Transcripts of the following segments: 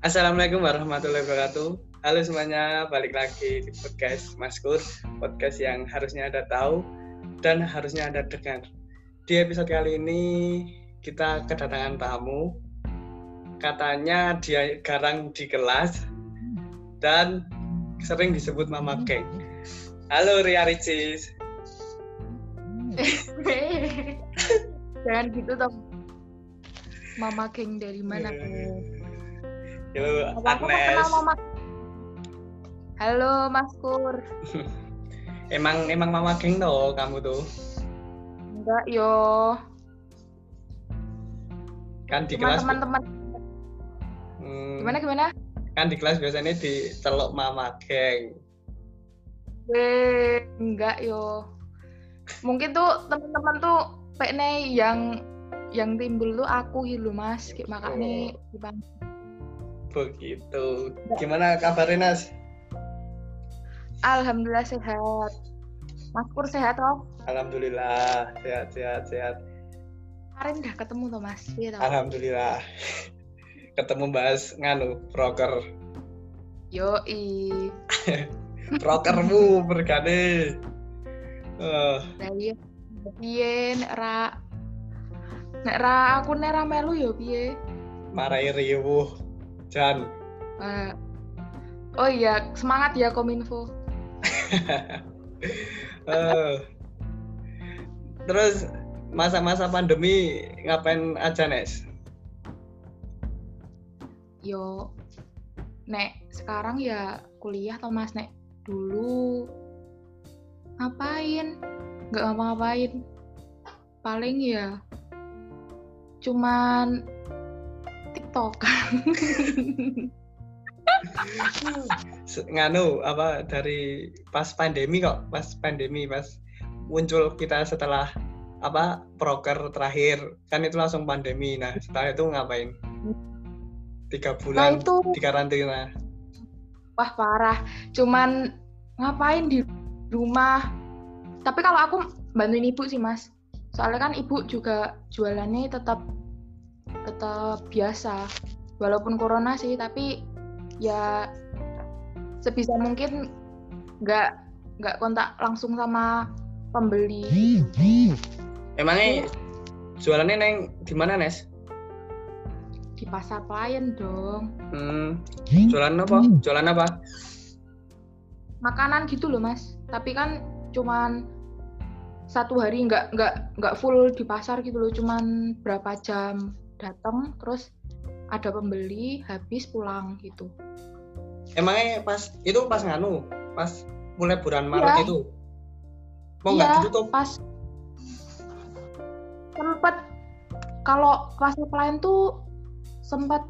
Assalamualaikum warahmatullahi wabarakatuh. Halo semuanya, balik lagi di podcast Maskur, podcast yang harusnya Anda tahu dan harusnya Anda dengar. Di episode kali ini kita kedatangan tamu. Katanya dia garang di kelas dan sering disebut Mama Keng. Halo Ria Ricis. Jangan gitu dong. Mama King dari mana kamu? Halo Agnes. kenal Mama? Halo Mas Kur. Emang emang Mama Keng no kamu tuh. Enggak yo. Kan di kelas teman-teman. Hmm, Gimana gimana? kan di kelas biasanya diceluk Mama Keng. Weh, enggak yo. Mungkin tuh teman-teman tuh pekne yang yang timbul tuh aku gitu Mas. Kayak makanya dipanggil. Begitu. Gimana kabarnya Nas? Alhamdulillah sehat. Mas Kur sehat toh? Alhamdulillah sehat sehat sehat. Kemarin udah ketemu toh Mas. Toh? Alhamdulillah. Ketemu bahas nganu proker. Yoi. Prokermu bergane. Eh, Lah iya. Piye nek ra nek ra aku nek ra melu ya piye? marai riuh. Jan. Eh, oh iya, semangat ya Kominfo. Eh. Terus masa-masa pandemi ngapain aja Nes? Yo nek sekarang ya kuliah toh Mas nek dulu ngapain? Nggak ngapa-ngapain. Paling ya cuman TikTok. Nganu apa dari pas pandemi kok pas pandemi pas muncul kita setelah apa proker terakhir kan itu langsung pandemi nah setelah itu ngapain tiga Nah bulan itu di karantina wah parah. Cuman ngapain di rumah. Tapi kalau aku bantuin ibu sih mas. Soalnya kan ibu juga jualannya tetap tetap biasa. Walaupun corona sih, tapi ya sebisa mungkin nggak nggak kontak langsung sama pembeli. emangnya jualannya neng di mana Nes? Di pasar pelayan dong. Hmm, jualan apa? Jualan apa? Makanan gitu loh mas. Tapi kan cuman satu hari nggak nggak nggak full di pasar gitu loh. Cuman berapa jam datang terus ada pembeli habis pulang gitu. Emangnya pas itu pas nganu pas mulai bulan Maret Iya. itu mau nggak Iya, ditutup? pas sempet kalau pasar pelayan tuh sempat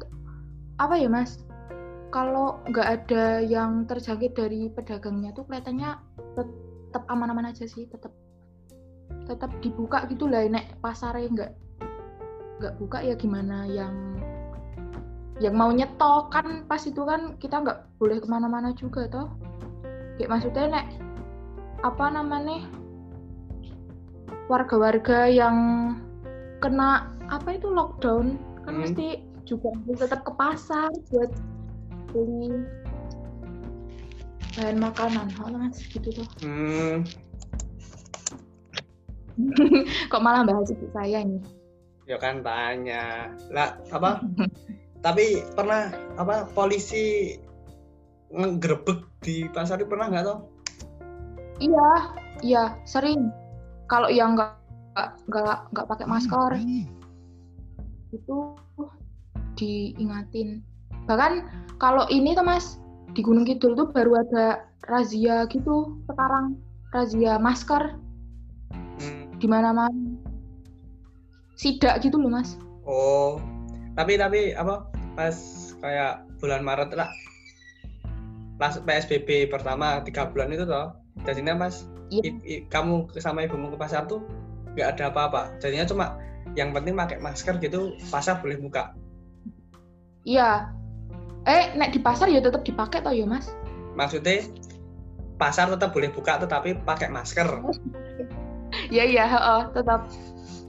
apa ya mas kalau nggak ada yang terjangkit dari pedagangnya tuh kelihatannya tetap aman-aman aja sih tetap tetap dibuka gitu lah nek pasarnya nggak nggak buka ya gimana yang yang mau nyetok? Kan pas itu kan kita nggak boleh ke mana-mana juga toh. Kayak maksudnya nek apa namanya warga-warga yang kena apa itu lockdown? Kan Hmm. mesti juga harus tetap ke pasar buat beli bahan makanan. Oh, mas gitu tuh Hmm, kok malah bahas ibu saya ini ya kan tanya lah apa? Tapi pernah apa polisi ngegerebek di pasar itu pernah nggak toh? Iya iya sering. Kalau yang nggak nggak nggak pakai masker. itu diingatin. Bahkan kalau ini tuh mas di Gunung Kidul tuh baru ada razia gitu sekarang. Razia masker. Hmm, di mana-mana sidak gitu loh mas. Oh tapi tapi apa pas kayak bulan Maret lah. Pas PSBB pertama tiga bulan itu toh. Jadinya pas Iya. i- i- kamu ke- sama ibumu ke pasar tuh nggak ada apa-apa. Jadinya cuma yang penting pakai masker gitu pasar boleh buka. Iya. Eh nek di pasar ya tetap dipakai toh ya mas? Maksudnya pasar tetap boleh buka tetapi pakai masker. Iya iya, heeh, tetap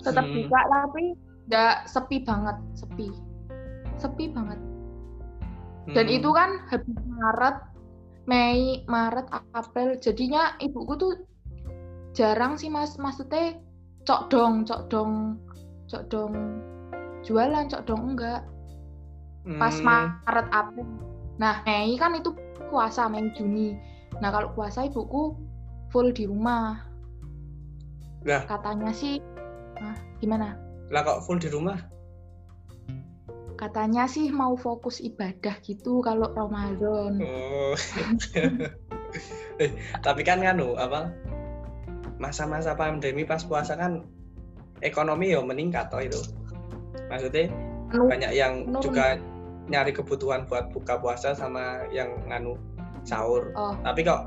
tetap Hmm. buka tapi nggak sepi banget, sepi. Sepi banget. Dan Hmm. itu kan habis Maret, Mei, Maret, April. Jadinya ibuku tuh jarang sih mas, maksudnya cok dong, cok dong, cok dong jualan, cok dong enggak. Pas Hmm. Maret, April. Nah Mei kan itu puasa, Mei, Juni. Nah kalau puasa ibuku full di rumah. Lah. Katanya sih, gimana? Lah kok full di rumah? Katanya sih mau fokus ibadah gitu kalau Ramadan. Oh. eh, tapi kan nganu apa? Masa-masa pandemi pas puasa kan ekonomi ya meningkat toh itu. Maksudnya Anu, banyak yang Menurun. juga nyari kebutuhan buat buka puasa sama yang nganu sahur. Oh, Tapi kok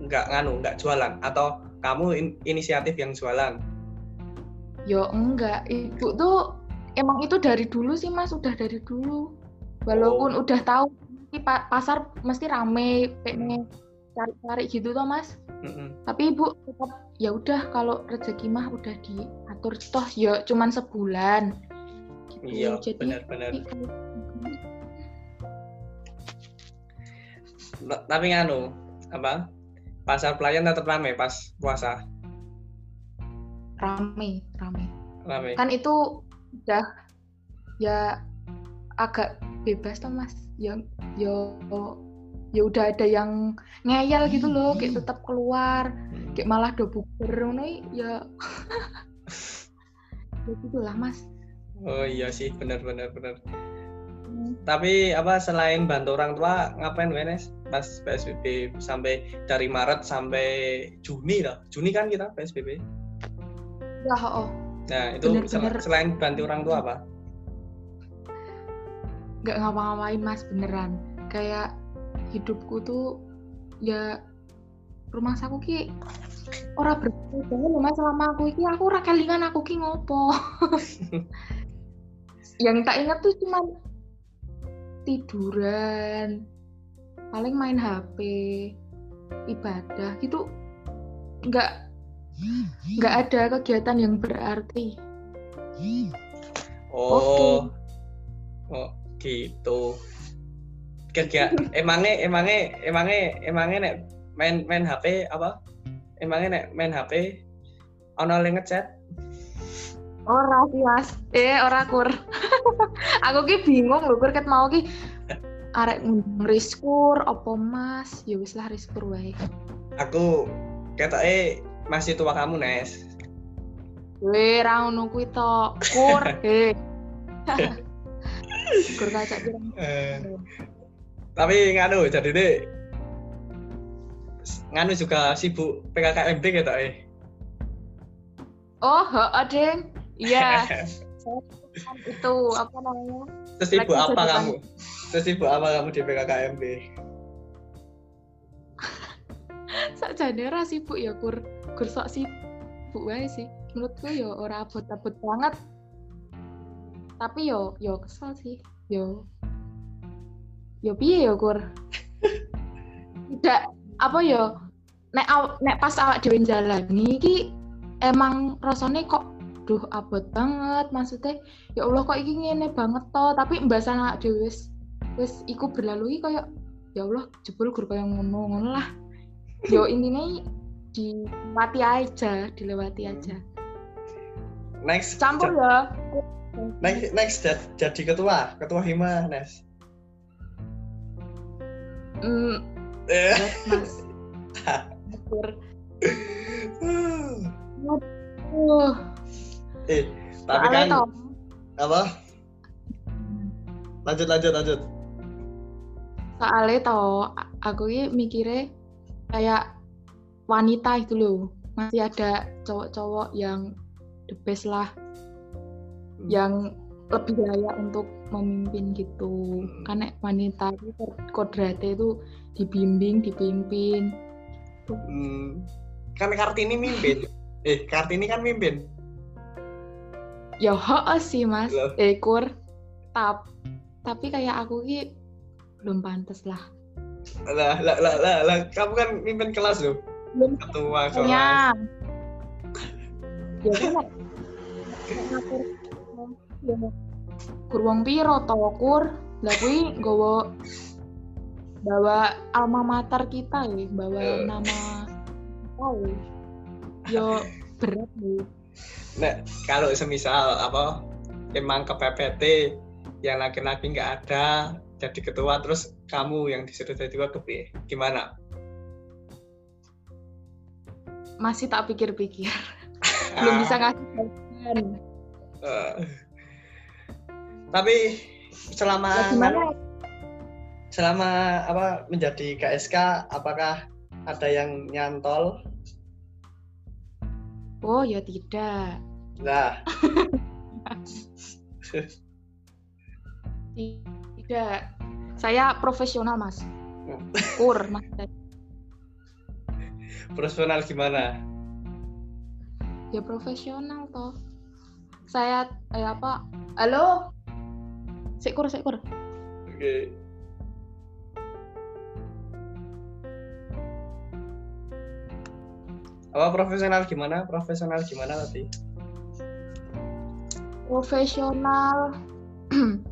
nggak nganu, nggak jualan atau kamu in- inisiatif yang jualan? Yo enggak. Ibu tuh emang itu dari dulu sih mas, udah dari dulu. Walaupun Oh. udah tahu pasar mesti rame, pengen cari-cari gitu toh mas. Mm-mm. Tapi ibu tetap ya udah kalau rezeki mah udah diatur toh ya cuman sebulan. Gitu. Iya, benar-benar. Tapi nganu, apa? Pasar pelayan tetap ramai pas puasa. Rame, rame. Ramai. Kan itu udah ya agak bebas toh mas. Ya ya ya udah ada yang ngeyel gitu loh, kayak tetap keluar, kayak malah do i, ya. ya gitulah mas. Oh iya sih, benar-benar benar. Tapi apa selain bantu orang tua ngapain Wenes? Pas PSBB sampai dari Maret sampai Juni lah. Juni kan kita PSBB. Ya oh, Nah, itu sel- Bener-bener. selain bantu orang tua apa? nggak ngapa-ngapain mas beneran. Kayak hidupku tuh ya rumah saku ki ora berbeda loh mas selama aku iki aku ora kelingan aku ki ngopo yang tak ingat tuh cuma tiduran paling main HP ibadah gitu nggak nggak ada kegiatan yang berarti Oh. Oh, gitu. Kerja emangnya emangnya emangnya emangnya nek main main HP apa? Emangnya nek main HP ono yang ngechat? ora sih mas eh ora kur aku ki bingung lho kur ket mau ki arek riskur opo mas ya wis lah riskur wae Aku ketoke masih tua kamu, Nes. Weh, ra ngono kuwi to. Kur, he. Kur kaca pirang. Eh, tapi nganu jadi deh nganu juga sibuk PKKMB gitu eh Oh, heeh, Deng. Iya, itu apa namanya? sesibuk apa kamu sesibuk apa kamu di PKKMB Sakjane ra sibuk ya, Kur. Kur sok sibuk wae sih. Menurutku ya ora abot-abot banget. Tapi yo yo kesel sih. Yo yo piye yo, Kur? Tidak apa yo nek nek pas awak dhewe jalani iki emang rasanya kok duh abot banget maksudnya ya Allah kok iki ngene banget toh tapi mbasan awak dhewe wis wis iku berlalu iki kayak ya Allah jebul gur kayak ngono ngono lah yo intinya dilewati aja dilewati aja. Next. Campur ya. Next next ja- jadi ketua. Ketua hima Nes. Hmm, Eh, mas. Uh, eh tapi kan toh, apa? Lanjut lanjut lanjut. Soalnya toh aku ini mikirnya kayak wanita itu loh. Masih ada cowok-cowok yang the best lah. Yang lebih layak untuk memimpin gitu. Hmm. karena wanita itu kodratnya itu dibimbing dipimpin. Hmm, kan kartini mimpin. Eh kartini kan mimpin. Ya heeh sih mas. Loh. ekur. Tap tapi kayak aku ki belum pantas lah lah lah lah lah, lah. kamu kan mimpin kelas loh. Belum ketua kelas. Punya ya kan? Ya. Kur wong piro to kur? Lah kuwi nggawa bawa alma mater kita ya bawa Eh. nama oh yo berat nih Nah, kalau semisal apa emang ke PPT yang laki-laki nggak ada jadi ketua terus kamu yang disuruh jadi ketua kepiye? gimana? masih tak pikir-pikir belum bisa ngasih jawaban Eh, tapi selama Ya, gimana selama apa menjadi KSK apakah ada yang nyantol? oh ya tidak Nah, tidak saya profesional mas. Kur mas. Profesional gimana? ya profesional toh. Saya eh, apa? Halo? Sekur sekur Oke. Apa profesional gimana? Profesional gimana tadi? profesional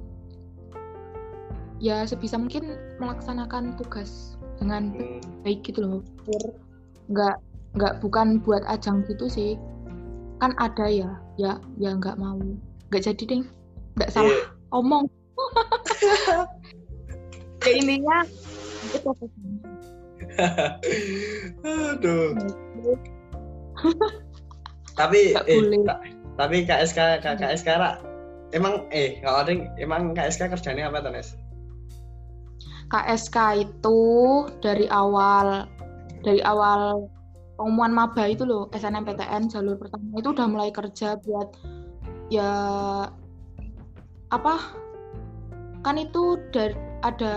ya sebisa mungkin melaksanakan tugas dengan Hmm, baik gitu loh nggak nggak bukan buat ajang gitu sih kan ada ya ya ya nggak mau nggak jadi deh nggak salah iya. omong ya intinya itu Aduh. Tapi Nggak eh boleh. tapi KSK K- KSK Ra, emang eh kalau ada emang KSK kerjanya apa tuh Nes? KSK itu dari awal dari awal pengumuman maba itu loh SNMPTN jalur pertama itu udah mulai kerja buat ya apa? Kan itu dari ada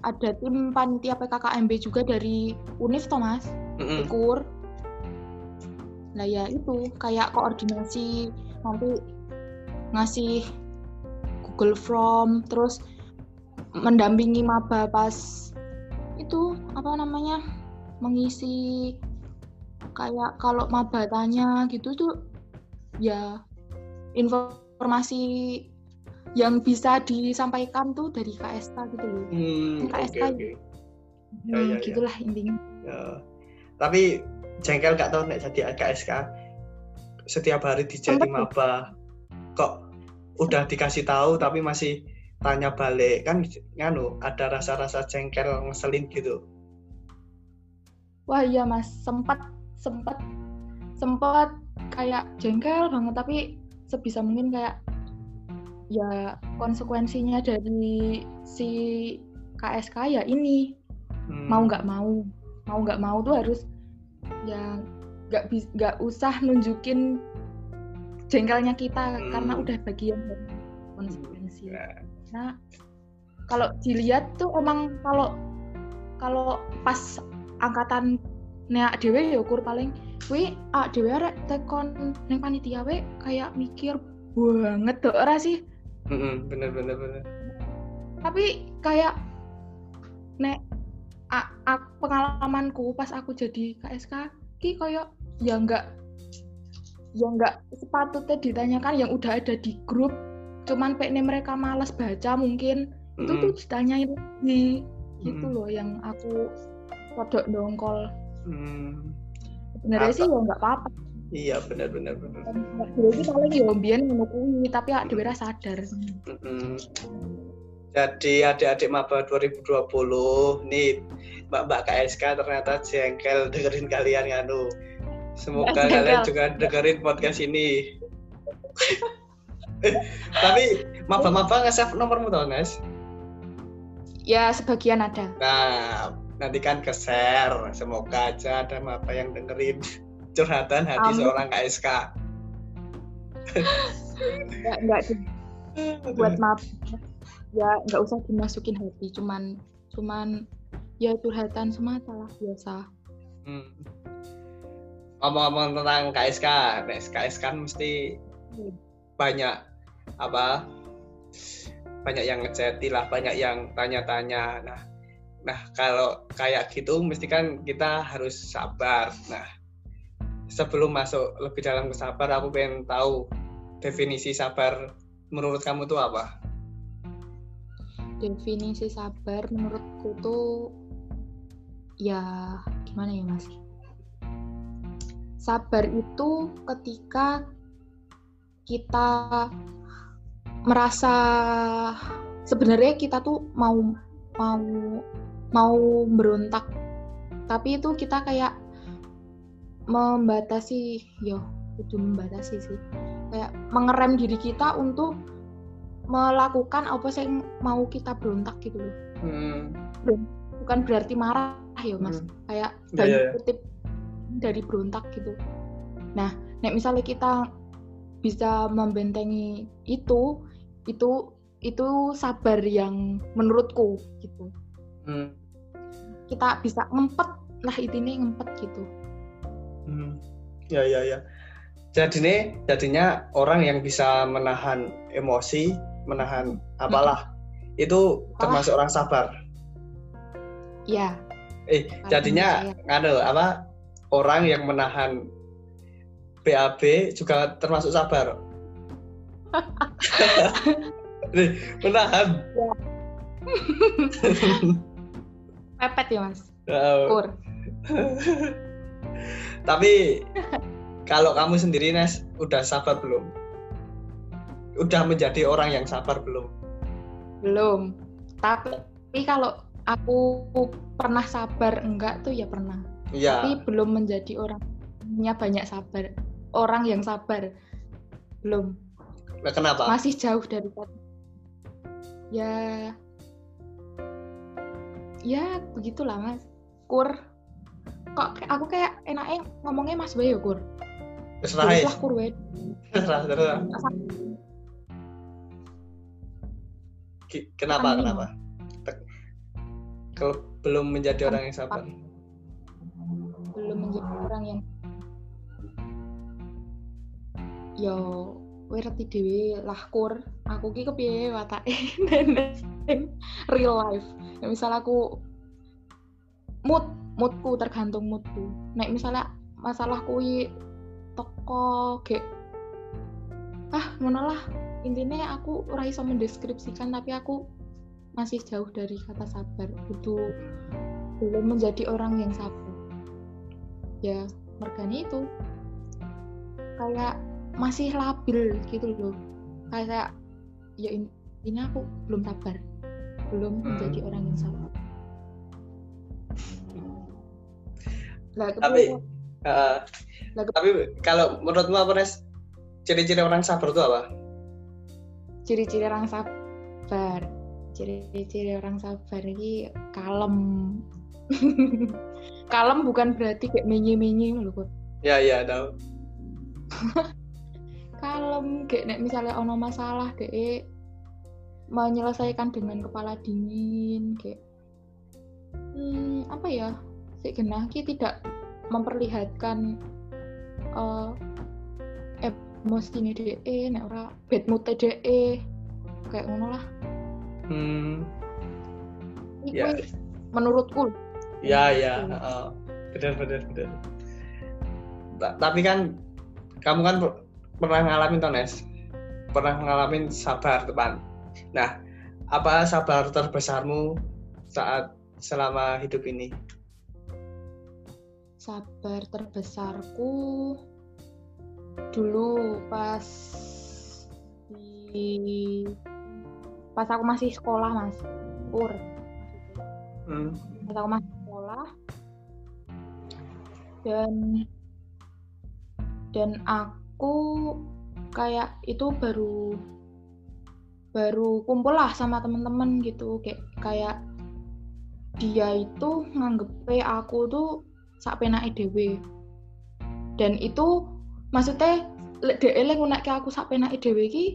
ada tim panitia PKKMB juga dari Unif Thomas Mm-mm. ukur nah ya itu kayak koordinasi nanti ngasih Google Form terus mendampingi maba pas itu apa namanya mengisi kayak kalau maba tanya gitu tuh ya informasi yang bisa disampaikan tuh dari KSK gitu loh Hmm, KSK oke. Ya, Hmm, ya, ya. gitulah intinya Ya. Tapi jengkel gak tau nek jadi KSK setiap hari dijadi maba kok udah dikasih tahu tapi masih tanya balik kan nganu ada rasa-rasa jengkel ngeselin gitu. Wah iya mas, sempat sempat sempat kayak jengkel banget tapi sebisa mungkin kayak ya konsekuensinya dari si KSK ya ini Hmm. mau nggak mau mau nggak mau tuh harus ya nggak nggak usah nunjukin jengkelnya kita Hmm. karena udah bagian dari konsekuensi. Ya. Nah, kalau dilihat tuh emang kalau kalau pas angkatan nek dhewe ya ukur paling kuwi ah dhewe arek tekon ning panitia we kayak mikir banget tuh ora sih bener bener bener. tapi kayak nek a- a- pengalamanku pas aku jadi KSK ki kayak ya enggak ya enggak sepatutnya ditanyakan yang udah ada di grup cuman pekne mereka malas baca mungkin itu Mm-mm. tuh ditanyain lagi gitu Mm. loh yang aku kodok dongkol Hmm, sebenarnya sih ya nggak apa-apa iya bener bener bener. jadi paling ya mbiyen ngono kuwi tapi ak dhewe sadar Mm-mm. Jadi adik-adik maba 2020 nih Mbak-mbak KSK ternyata jengkel dengerin kalian nganu. Semoga jengkel. kalian juga dengerin podcast ini. Tapi maba-maba nge-save nomormu tau Nes? ya sebagian ada Nah, nanti kan ke-share. Semoga aja ada maba yang dengerin curhatan hati Amin. seorang KSK. nggak nggak di- buat maaf ya nggak usah dimasukin hati cuman cuman ya curhatan semata lah biasa Hmm. Ngomong-ngomong tentang KSK, KSK kan mesti Hmm. banyak apa? Banyak yang ngeceti lah, banyak yang tanya-tanya. Nah, nah kalau kayak gitu mesti kan kita harus sabar. Nah, sebelum masuk lebih dalam ke sabar, aku pengen tahu definisi sabar menurut kamu tuh apa? definisi sabar menurutku tuh ya gimana ya mas sabar itu ketika kita merasa sebenarnya kita tuh mau mau mau berontak tapi itu kita kayak membatasi yo itu membatasi sih kayak mengerem diri kita untuk melakukan apa sih yang mau kita berontak gitu loh hmm. bukan berarti marah ya mas hmm. kayak ya, banyak yeah, yeah. kutip dari berontak gitu nah nek misalnya kita bisa membentengi itu itu itu sabar yang menurutku gitu. Hmm. kita bisa ngempet lah ini ngempet gitu. Hmm. ya ya ya. Jadi nih jadinya orang yang bisa menahan emosi menahan apalah hmm. itu termasuk orang sabar. Ya. Eh jadinya ngado apa? Orang yang menahan BAB juga termasuk sabar Nih, menahan. Ya. Pepet ya mas. Uh, Tapi kalau kamu sendiri Nes, udah sabar belum? Udah menjadi orang yang sabar belum? Belum. Tapi kalau aku pernah sabar enggak tuh ya pernah. Iya. Tapi belum menjadi orang punya banyak sabar. Orang yang sabar. Belum. Nah, kenapa? Masih jauh dari Ya Ya, begitulah, Mas. Kur. Kok aku kayak enaknya ngomongnya Mas Bayu, Kur. Terserah ya. Kur, Terserah, terserah. Kenapa, Amin. kenapa? Kalau belum menjadi orang yang sabar. Belum menjadi orang yang Yo, ngerti dhewe lah kur. Aku ki kepiye watake? Real life. Ya, misal aku mood moodku tergantung moodku. Nek misalnya masalah kui toko kayak ah mana lah. Intinya aku ora iso mendeskripsikan tapi aku masih jauh dari kata sabar. Itu belum menjadi orang yang sabar. Ya mergani itu. Kayak masih labil gitu loh. Kayak ya ini aku belum sabar. Belum hmm. menjadi orang yang sabar. Lah, tapi uh, lah, tapi kalau menurutmu apa res ciri-ciri orang sabar itu apa? Ciri-ciri orang sabar. Ciri-ciri orang sabar ini kalem. Kalem bukan berarti kayak menye-menye loh kok. Ya ya tahu kalem kayak nek misalnya ono masalah deh menyelesaikan dengan kepala dingin kayak hmm, apa ya si genaki tidak memperlihatkan uh, emosi ini deh nek ora bad mood deh kayak ngono lah. Hmm. ya. menurutku. Ya ya uh, benar benar benar tapi kan kamu kan pernah ngalamin Tones pernah ngalamin sabar teman. Nah apa sabar terbesarmu saat selama hidup ini? Sabar terbesarku dulu pas di pas aku masih sekolah mas. Pur. Hmm. pas aku masih sekolah. Dan dan aku aku kayak itu baru baru kumpul lah sama temen-temen gitu. Kayak kayak dia itu nganggep aku tuh sak pena EDW dan itu maksudnya dhek ngunak ke aku sak pena EDW ki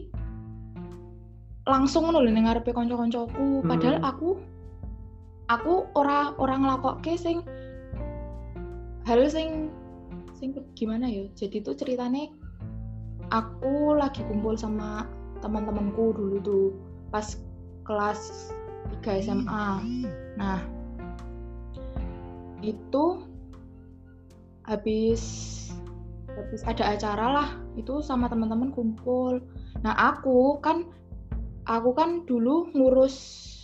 langsung ngono lho ning ngarepe kanca-kancaku. Hmm. padahal aku aku ora orang nglakokke sing hal sing sing gimana ya jadi itu ceritanya aku lagi kumpul sama teman-temanku dulu tuh pas kelas 3 SMA. Nah, itu habis habis ada acara lah itu sama teman-teman kumpul. Nah, aku kan aku kan dulu ngurus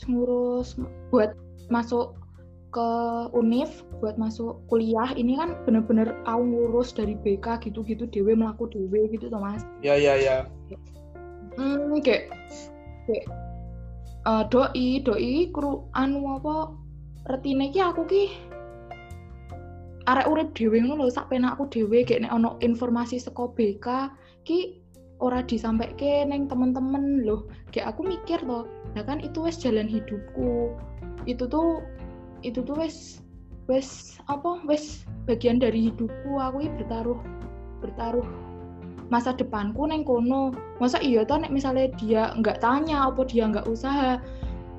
ngurus buat masuk ke univ buat masuk kuliah ini kan bener-bener aku ngurus dari BK gitu-gitu dewe melaku dewe gitu tuh mas. Ya ya ya. Hmm, kayak kayak uh, doi doi kru anu apa retine ki aku ki arek urip dhewe ngono lho sak penakku dhewe kayak nek ono informasi saka BK ki ora disampaikan neng temen-temen loh kayak aku mikir loh nah kan itu wes jalan hidupku. Itu tuh itu tuh wes wes apa wes bagian dari hidupku. Aku bertaruh bertaruh masa depanku neng kono. Masa iya toh nek misalnya dia nggak tanya apa dia nggak usaha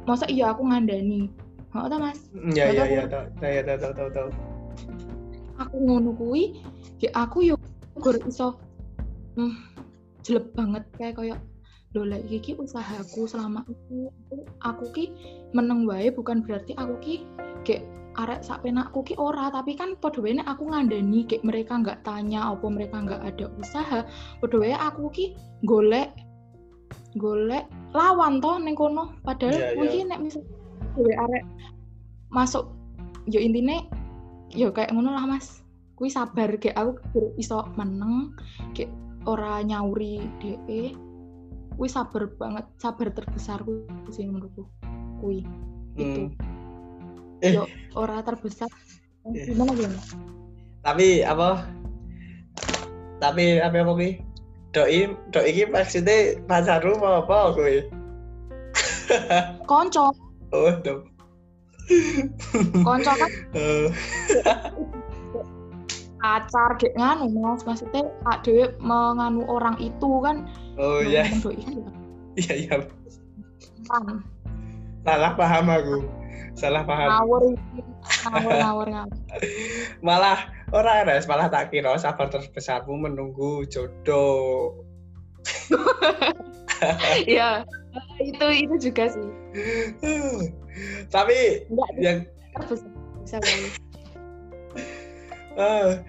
masa iya aku ngandani? Mau tau mas. Ya ya ya tahu ya tahu tahu tahu aku ngono kui ya aku yo gur iso hmm, jelek banget kayak kayak lho lek iki usahaku selama itu aku ki meneng wae bukan berarti aku ki kayak arek sak penakku ki ora. Tapi kan padha wae aku ngandani kayak mereka nggak tanya apa mereka nggak ada usaha padha wae aku ki golek golek lawan toh neng kono. Padahal yeah, mungkin yeah. nek misal gue arek masuk yo intine yo kayak ngono lah mas. Kui sabar kayak aku iso meneng kayak ora nyauri DE kui sabar banget sabar terbesar kui sih menurutku. Kui. Hmm. itu. Eh. yo ora terbesar. Eh. gimana gimana? Tapi apa? Tapi apa apa kui? Doi doi ini maksudnya pacarmu mau apa kui? Konco. Oh dong konco kan? Eh. pacar kayak nganu mas. Maksudnya Pak Dewi menganu orang itu kan oh iya. iya. Iya kan salah paham aku. Salah paham. Ngawur ngawur ngawur ngawur. Malah orang res malah tak kira sabar terbesarmu menunggu jodoh. Iya, itu itu juga sih. Tapi Enggak, yang bisa, bisa Uh,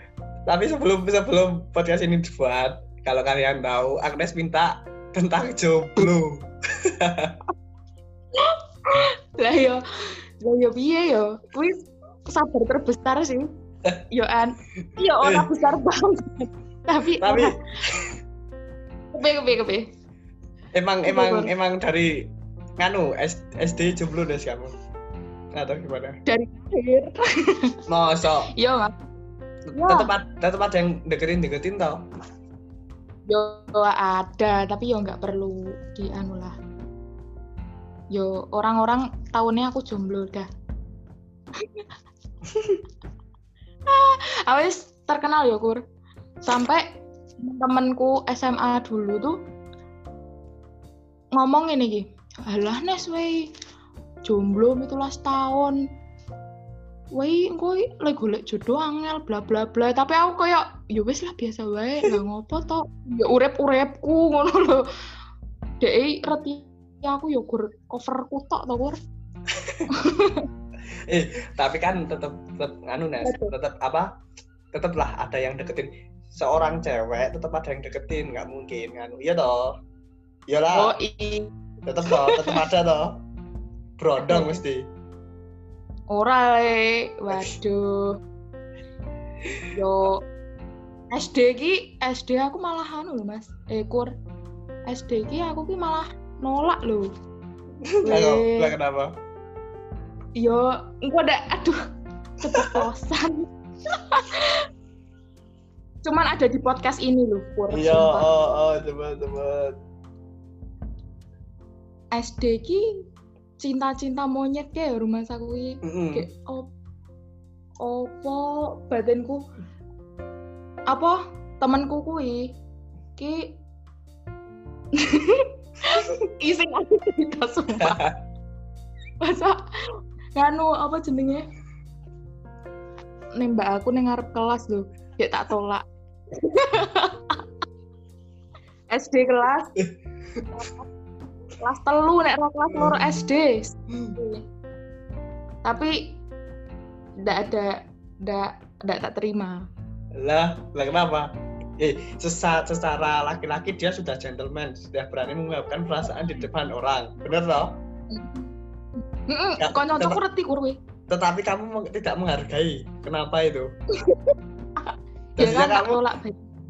tapi sebelum sebelum podcast ini dibuat, kalau kalian tahu, Agnes minta tentang jomblo. lah yo, lah yo piye yo, kuwi sabar terbesar sih. Yo an, yo orang besar banget. tapi tapi kepe kepe kepe. Emang emang emang dari nganu SD jomblo deh kamu atau gimana? Dari akhir. Masa? Yo nggak tetap tetap ada yang deketin deketin tau yo ada tapi yo nggak perlu dianu lah. Yo orang-orang tahunnya aku jomblo dah. Awes terkenal yo kur. Sampai temenku SMA dulu tuh ngomong ini gini alah nes wey jomblo itulah setahun woi engko lagi golek jodoh angel bla bla bla. Tapi aku kayak ya wis lah biasa wae nggak ngopo to ya urep urepku ngono lho. Dek reti aku ya gur coverku tok to gur. Eh tapi kan tetep tetep anu nes tetep apa? Tetep lah ada yang deketin. Seorang cewek tetep ada yang deketin nggak mungkin anu iya toh? Iyalah. Oh iya. Tetep toh tetep ada toh. Brodong mesti Ora waduh. Yo SD ki SD aku malah anu lho Mas. Eh kur. SD ki aku ki malah nolak lho. Lah kenapa? Yo, engko ada aduh keceplosan. Cuman ada di podcast ini loh, Pur. Iya, oh, oh, coba, coba. SD ki cinta-cinta monyet kayak rumah saku mm -hmm. kayak op opo badanku apa? Temanku kui ki. Iseng aku cerita sumpah. Masa nganu apa jenenge? Nembak aku neng ngarep kelas loh ya tak tolak. SD kelas kelas telu nek ro kelas loro SD tapi ndak ada ndak ndak tak terima. Lah lah kenapa? Eh secara, secara laki-laki dia sudah gentleman sudah berani mengungkapkan perasaan di depan orang. Benar toh? Heeh, Ya, kanca-kancaku reti kur kuwi. tetapi kamu tidak menghargai. Kenapa itu? Ya Jadinya kan tak kamu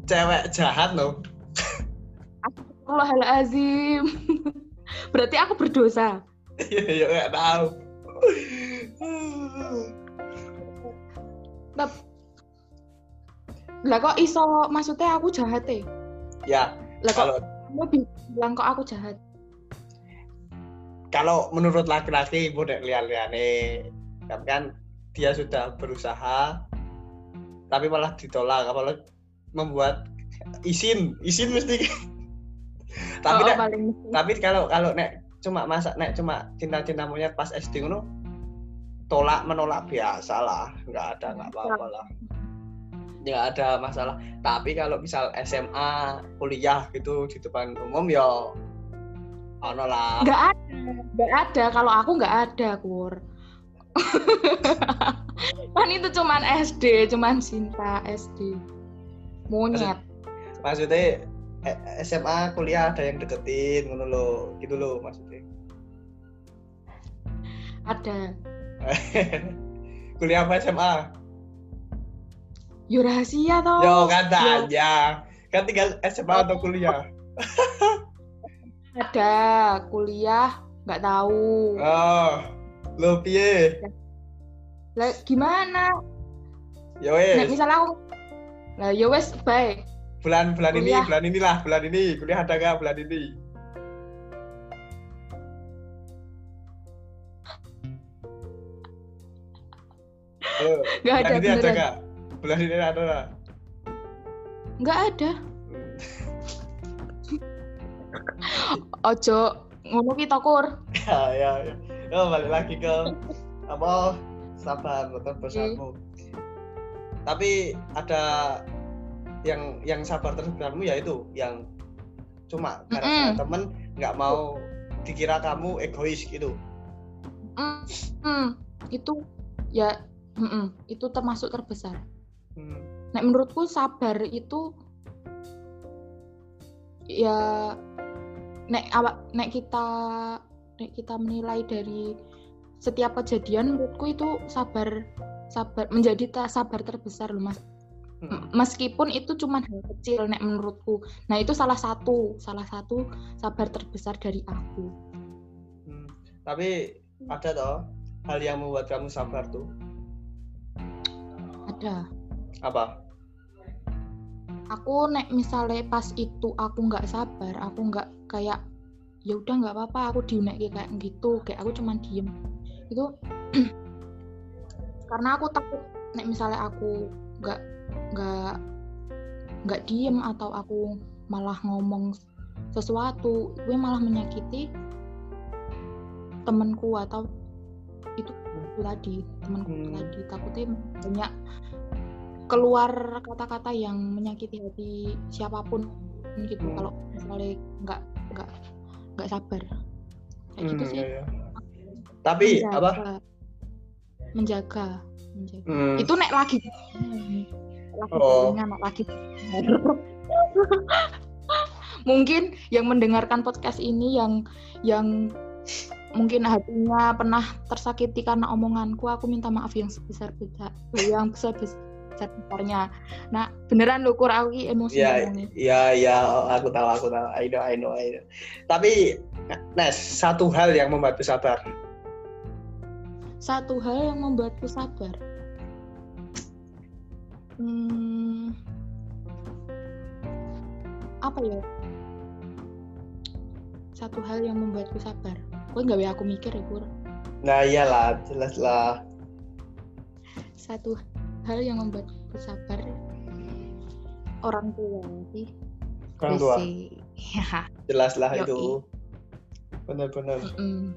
cewek jahat loh. Astagfirullahalazim. Berarti aku berdosa. ya nggak tahu. Lah kok iso maksudnya aku jahat ya? ya Lah kok kalau kamu bi- bilang kok aku jahat? kalau menurut laki-laki model liane tapi kan dia sudah berusaha tapi malah ditolak apalagi membuat izin izin mesti tapi oh, nek, paling tapi kalau kalau nek cuma masa nek cuma cinta-cinta monyet pas SD ngono tolak menolak biasa lah nggak ada nggak apa-apa lah nggak ada masalah tapi kalau misal SMA kuliah gitu di depan umum ya ono lah Nggak ada, nggak ada. Kalau aku nggak ada, kur. kan itu cuman SD, cuman cinta SD. Monyet. maksudnya SMA kuliah ada yang deketin ngono lo gitu lo maksudnya Ada. kuliah apa SMA Yo rahasia toh. yo katanya kan tinggal SMA atau kuliah Ada kuliah nggak tahu. oh lo piye Lah gimana? Nek wes misalnya aku lah wes baik. Bulan bulan ini kuliah. bulan inilah bulan ini. Kuliah ada gak bulan ini? Halo, Nggak ada bulan ini ada beneran. gak bulan ini ada gak Nggak ada. Ojo ngono kita kur. ya ya ya. Oh, balik lagi ke apa? Sabar betul besarmu tapi ada yang yang sabar terbesarmu ya itu yang cuma gara-gara Mm-mm. temen nggak mau dikira kamu egois gitu Mm, mm, itu ya mm-mm, itu termasuk terbesar. Hmm. Nek menurutku sabar itu ya nek awak nek kita nek kita menilai dari setiap kejadian menurutku itu sabar sabar menjadi ta- sabar terbesar loh mas Hmm. Meskipun itu cuma hal kecil nek menurutku. Nah itu salah satu salah satu sabar terbesar dari aku. Hmm. tapi ada toh hal yang membuat kamu sabar tuh? Ada. Apa? Aku nek misalnya pas itu aku nggak sabar aku nggak kayak ya udah nggak apa-apa aku diunek kayak gitu kayak aku cuman diem. Itu karena aku takut nek misalnya aku nggak nggak nggak diem atau aku malah ngomong sesuatu gue malah menyakiti temenku atau itu tadi temanku Hmm. tadi takutnya banyak keluar kata-kata yang menyakiti hati siapa pun gitu Hmm. kalau misalnya nggak nggak nggak sabar kayak gitu Hmm, sih iya, iya. tapi apa menjaga menjaga Hmm. itu nek lagi lagi Oh. nek lagi mungkin yang mendengarkan podcast ini yang yang mungkin hatinya pernah tersakiti karena omonganku aku minta maaf yang sebesar besar yang sebesar besarnya nah beneran lo kur aku emosi Ya, ya, ya, aku tahu, aku tahu. I know, I know, I know. Tapi, Nes, satu hal yang membantu sabar. satu hal yang membuatku sabar hmm, apa ya satu hal yang membuatku sabar gue nggak aku mikir ya Pur Nah, iyalah, jelas lah. satu hal yang membuatku sabar orang tua sih Orang tua, ya jelas lah Yoi. itu. Benar-benar. mm.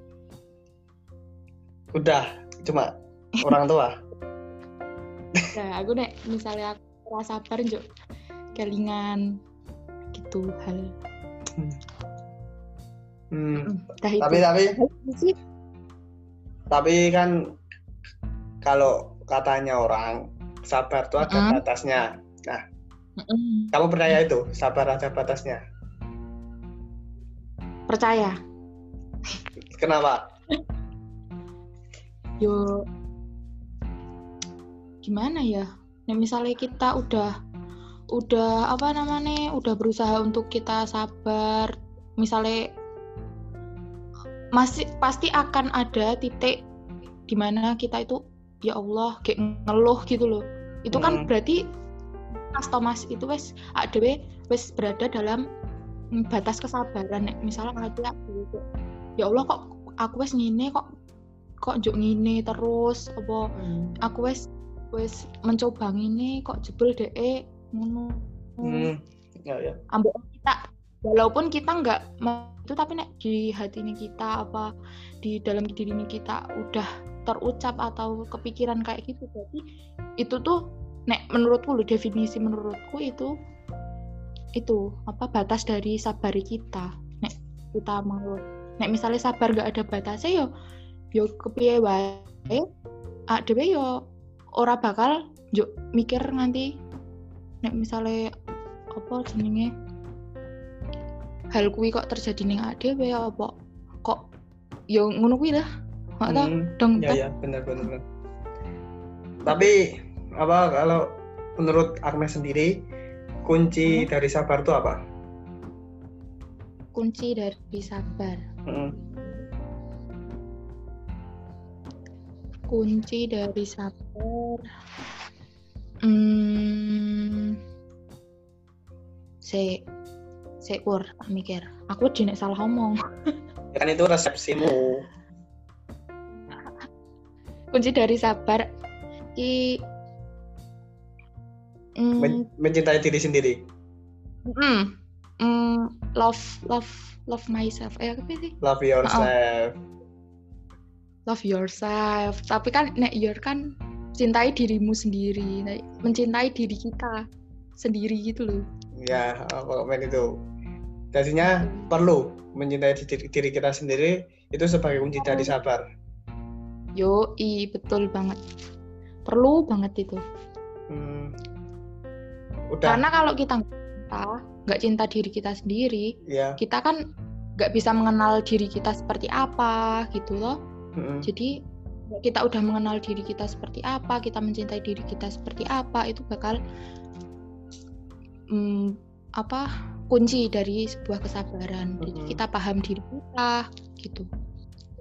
Udah, cuma orang tua. Nah aku nek misalnya aku rasa sabar juk kelingan gitu hal Hmm. Mm, itu Tapi, tapi, Itu tapi kan kalau katanya orang sabar tuh ada Mm-mm. batasnya. Mm-mm. Kamu percaya itu? Sabar ada batasnya. percaya Kenapa? yo gimana ya? Nah misalnya kita udah udah apa namanya udah berusaha untuk kita sabar misalnya masih pasti akan ada titik di mana kita itu ya Allah kayak ngeluh gitu loh. Itu kan Hmm. berarti Mas Thomas itu wes ADW wes berada dalam batas kesabaran. Nek misalnya ada gitu ya Allah kok aku wes ngene kok kok njuk ngene terus apa? Aku wes wes mencoba ngene kok jebol deh ngono Hmm. Ya, ya. ambek kita walaupun kita nggak itu tapi nek di hati ini kita apa di dalam diri ini kita udah terucap atau kepikiran kayak gitu berarti itu tuh nek menurutku loh definisi menurutku itu itu apa batas dari sabari kita nek kita mau nek misalnya sabar nggak ada batasnya yo yo kepiye wae adewe yo ora bakal yo mikir nganti nek misalnya apa jenenge hal kuwi kok terjadi ning adewe apa kok yo ngono kuwi lah nggak tahu Hmm. dong Ya ya benar. benar. Tapi apa kalau menurut Agnes sendiri kunci Hmm. dari sabar itu apa? kunci dari sabar Hmm. kunci dari sabar hmm se se kur tak mikir. Aku jenek salah ngomong Ya kan itu resepsimu. kunci dari sabar. Ki mm, Men- mencintai diri sendiri. mm, mm, love love love myself. Eh apa sih? Love yourself. love yourself. Tapi kan nek your kan cintai dirimu sendiri Nek mencintai diri kita sendiri gitu loh Ya, pokoknya itu. Jadinya perlu mencintai diri, kita sendiri itu sebagai kunci dari sabar. yo i betul banget perlu banget itu Hmm. Udah, karena kalau kita nggak cinta diri kita sendiri ya. kita kan nggak bisa mengenal diri kita seperti apa gitu loh Mm-mm. jadi kita udah mengenal diri kita seperti apa kita mencintai diri kita seperti apa itu bakal mm, apa kunci dari sebuah kesabaran jadi Mhm. kita paham diri kita gitu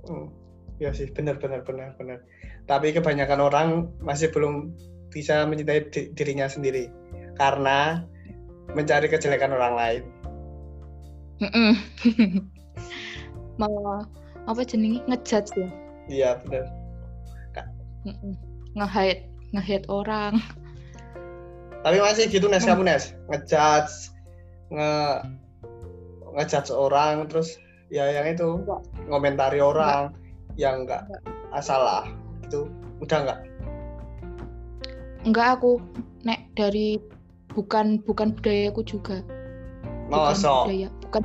Hmm. Ya sih, benar benar benar benar. Tapi kebanyakan orang masih belum bisa mencintai di- dirinya sendiri karena mencari kejelekan orang lain. Mm-mm. malah apa jenenge ngejudge ya Iya benar. Nge-hate nge-hate orang. Tapi masih gitu Nes. Kamu Nes, ngejudge nge ngejudge orang terus ya yang itu Enggak. ngomentari orang yang enggak salah. Itu udah enggak enggak aku nek dari bukan bukan budayaku juga. Bukan Mosok. budaya bukan.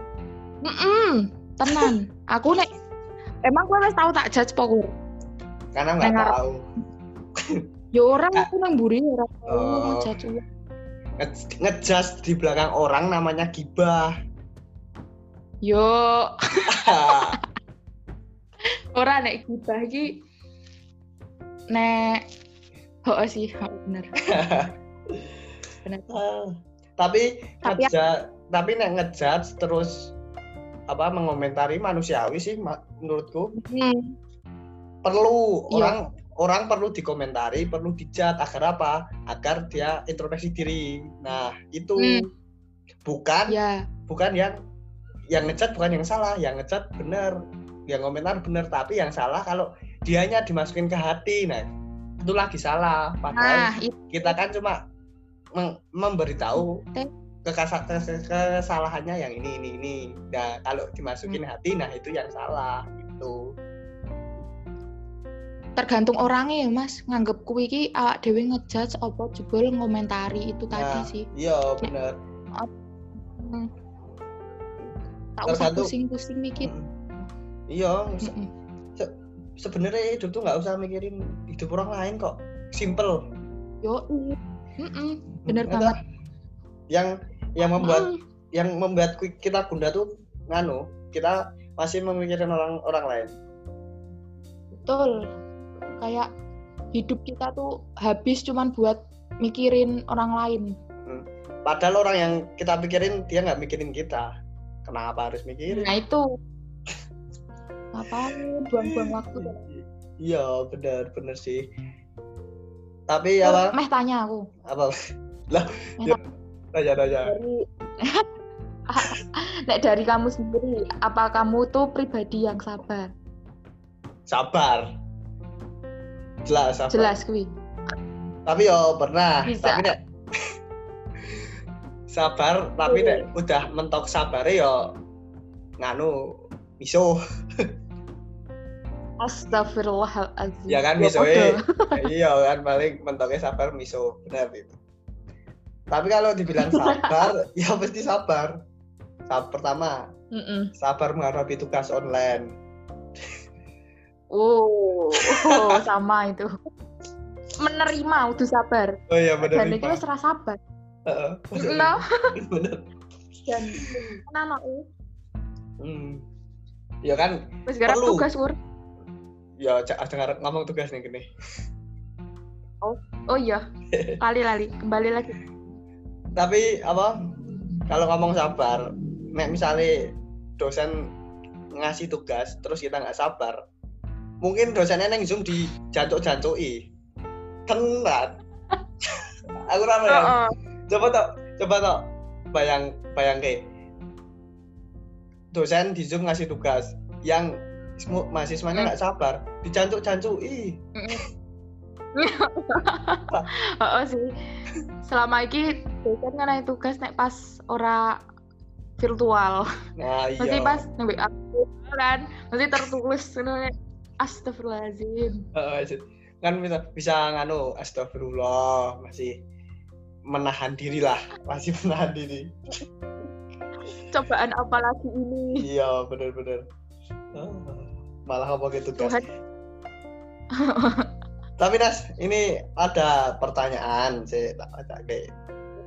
Mm-mm, tenan. Aku nek emang gue wis tahu tak judge pokok karena nggak tahu. Ya orang aku nang buri ora tahu Oh. ngejudge uang. Nge- ngejudge di belakang orang namanya gibah. Yo. Ora nek kita iki nek oh sih oh, bener. Bener. Ah, tapi Tapi- ngejudge tapi nek ngejudge terus apa mengomentari manusiawi sih menurutku. Hmm, perlu Iya. orang orang perlu dikomentari perlu dijat agar apa? Agar dia introspeksi diri. Nah itu Hmm. bukan ya bukan yang yang ngejat bukan yang salah yang ngejat bener yang komentar bener tapi yang salah kalau dianya dimasukin ke hati. Nah itu lagi salah. Padahal nah itu kita kan cuma memberitahu kekasa- kes- kesalahannya yang ini ini ini. Nah kalau dimasukin hati nah itu yang salah gitu tergantung orangnya ya mas nganggep kuwi iki awak dhewe ngejudge apa jebol ngomentari itu tadi Nah. sih iya bener Hmm. tak usah pusing-pusing mikir Mm. iya se- sebenarnya hidup tuh nggak usah mikirin hidup orang lain kok simple yo iya. Mm-mm. bener Nggak banget yang yang membuat Mm. yang membuat ki- kita gunda tuh nganu kita masih memikirkan orang orang lain betul kayak hidup kita tuh habis cuman buat mikirin orang lain. Padahal orang yang kita pikirin dia nggak mikirin kita. Kenapa harus mikirin? Nah itu. Ngapain? Buang-buang waktu. Iya benar benar sih. Tapi apa meh tanya aku. Apa? Lah ya, tanya tanya. Dari Nek dari kamu sendiri, apa kamu tuh pribadi yang sabar? sabar jelas sabar Jelas kuwi. tapi yo pernah Bisa. tapi nek sabar tapi nek udah mentok sabar yo nganu miso Astagfirullahaladzim. ya kan Ya miso podo. iya kan paling mentoknya sabar miso benar itu tapi kalau dibilang sabar ya pasti sabar Sabar pertama Mm-mm. sabar menghadapi tugas online Oh, oh, sama itu. Menerima udah sabar. oh iya benar Dan itu ra sabar. Heeh, bener. No. bener Dan anak hmm. ya kan wis Perlu. tugas ur. ya cak dengar ngomong tugas nih gini Oh iya. Kali lali, kembali lagi. tapi apa kalau ngomong sabar nek misalnya dosen ngasih tugas terus kita nggak sabar mungkin dosennya neng zoom di jancuk jancui tenan. Aku rame ya. Heeh. coba tok coba tok. Bayang bayang ke. Dosen di zoom ngasih tugas yang mahasiswanya Hmm. nggak sabar dijancuk jancui Heeh sih. Selama iki dosen kan tugas nek pas ora virtual. nah Mesti iya pas nek aku kan mesti tertulis Astagfirullahaladzim. Kan bisa bisa nganu astagfirullah masih menahan diri lah masih menahan diri Cobaan apa lagi ini? iya bener-bener Ah, malah ngomong gitu Tuhan. tapi Nas ini ada pertanyaan sih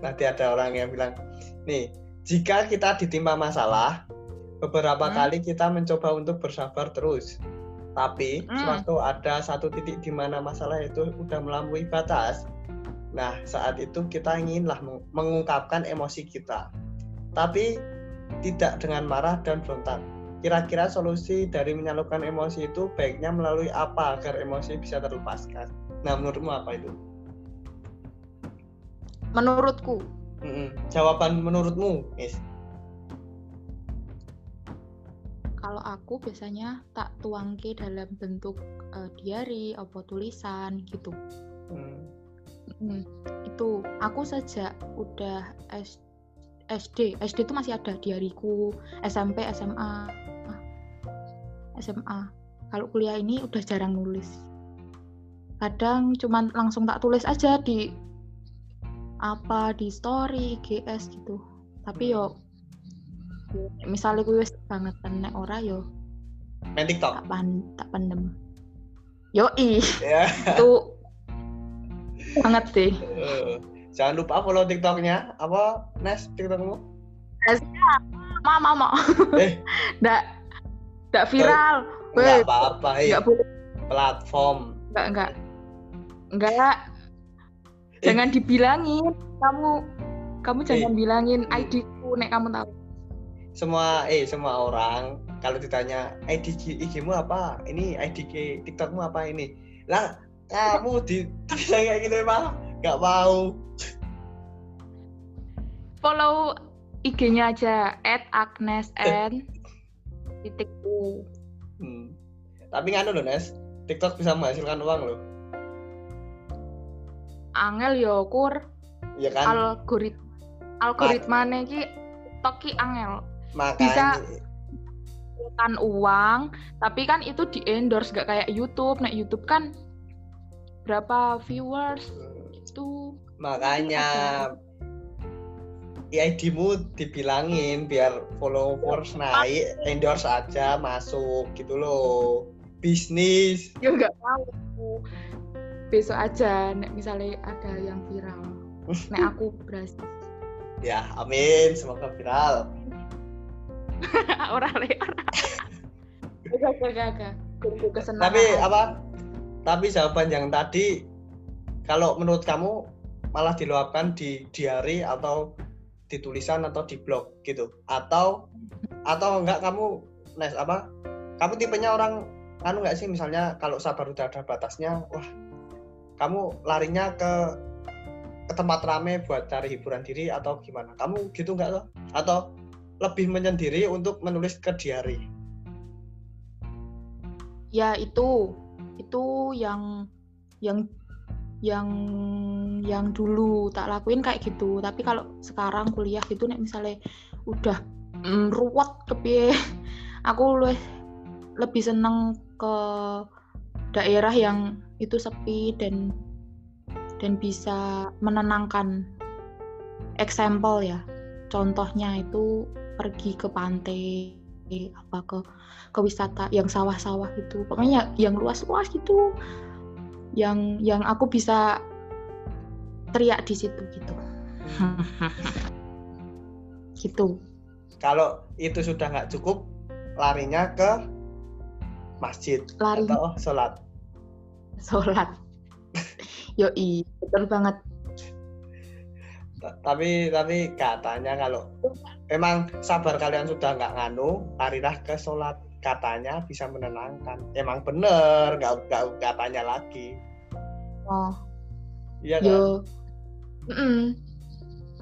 nanti ada orang yang bilang nih jika kita ditimpa masalah beberapa Hmm. kali kita mencoba untuk bersabar terus tapi Hmm. sewaktu ada satu titik di mana masalah itu udah melampaui batas nah saat itu kita inginlah meng- mengungkapkan emosi kita. Tapi tidak dengan marah dan berontak. Kira-kira solusi dari menyalurkan emosi itu baiknya melalui apa agar emosi bisa terlepaskan? Nah menurutmu apa itu? Menurutku, Mm-mm. jawaban menurutmu Is kalau aku biasanya tak tuangke dalam bentuk eh, diary atau tulisan gitu. Hmm. Hmm, itu aku sejak udah S- SD, SD itu masih ada diariku, SMP, SMA, SMA. Kalau kuliah ini udah jarang nulis. Kadang cuman langsung tak tulis aja di apa di story, GS gitu. Tapi yo misalnya gue wis banget nek ora yo main TikTok tak pan tak pendem. Yo ya itu banget sih. Eh, jangan lupa follow TikToknya apa Nes TikTokmu Mama, mama. eh Nggak, nggak viral. nggak apa-apa eh. nggak boleh. platform Nggak, nggak. Nggak. Jangan dibilangin. Kamu, kamu jangan bilangin ID-ku nek kamu tahu. Semua eh semua orang kalau ditanya ID IG-mu apa ini ID TikTokmu apa ini lah kamu di kayak gitu emang nggak mau Follow IG-nya aja @agnesn titik u. Hmm. Tapi nganu loh Nes, TikTok bisa menghasilkan uang loh. Angel yo kur Ya kan? algorit algoritmane iki TikTok ki angel. Makanya kan uang, tapi kan itu di endorse gak kayak YouTube. Nek YouTube kan berapa viewers itu makanya ID-mu dibilangin biar followers naik, endorse aja masuk gitu loh. Bisnis. ya nggak tahu. Besok aja nek misalnya ada yang viral. Nek aku berhasil. Ya, amin, semoga viral. Ora le ora. Kesenangan. Tapi apa? tapi jawaban yang tadi kalau menurut kamu malah diluapkan di diary atau di tulisan atau di blog gitu atau atau enggak kamu nes apa kamu tipenya orang anu nggak sih misalnya kalau sabar udah ada batasnya wah kamu larinya ke ke tempat rame buat cari hiburan diri atau gimana kamu gitu nggak loh atau lebih menyendiri untuk menulis ke diary ya itu. Itu yang yang yang yang dulu tak lakuin kayak gitu. Tapi kalau sekarang kuliah gitu nek misalnya udah mm, ruwet kepiye aku lebih lebih seneng ke daerah yang itu sepi dan dan bisa menenangkan. Example ya contohnya itu pergi ke pantai apa ke ke wisata yang sawah-sawah gitu. Pokoknya yang luas-luas gitu. Yang yang aku bisa teriak di situ gitu. Gitu. Kalau itu sudah nggak cukup larinya ke masjid lari. atau sholat? Sholat. Yoi betul banget tapi tapi katanya kalau emang sabar kalian sudah nggak nganu larilah ke sholat. Katanya bisa menenangkan. Emang bener nggak nggak katanya lagi. Oh. Iya kan yo. mm -mm.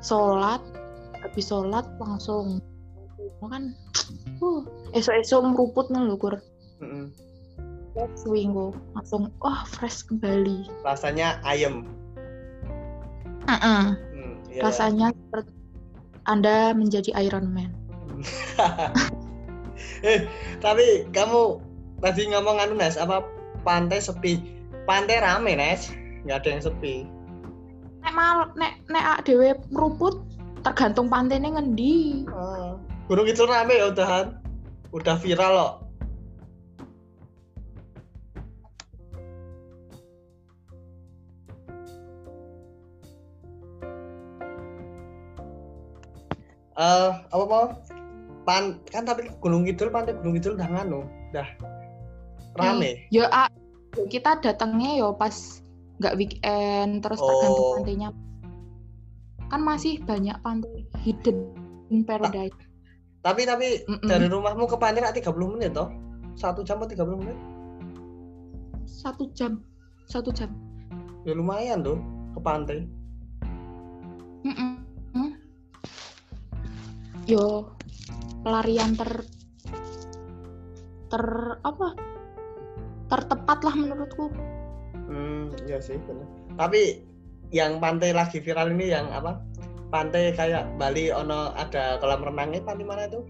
sholat habis sholat langsung. Kan uh esok-esok meruput nih lho kur Mm-mm. swingo langsung wah fresh kembali. Rasanya Mm-mm. Hmm, iya. rasanya seperti anda menjadi Iron Man. Eh tapi kamu tadi ngomong anu Nes apa pantai sepi. Pantai rame Nes. Nggak ada yang sepi. Nek mal nek nek dhewe meruput tergantung pantainya ngendi. Ah, gunung itu rame ya udahan. Udah viral loh Eh, apa mau? Pan kan tapi Gunung Kidul pantai Gunung Kidul udah nganu, udah rame. ya ah, kita datangnya yo pas nggak weekend terus tergantung Oh. pantainya kan masih banyak pantai hidden in paradise Tapi tapi Mm-mm. dari rumahmu ke pantai nak 30 menit toh? Satu jam atau 30 menit? satu jam satu jam Ya lumayan tuh ke pantai. Mm-mm. Hmm. Yo pelarian ter ter apa tertepat lah menurutku Hmm, ya sih benar. Tapi yang pantai lagi viral ini yang apa? Pantai kayak Bali ono ada kolam renangnya pantai mana itu?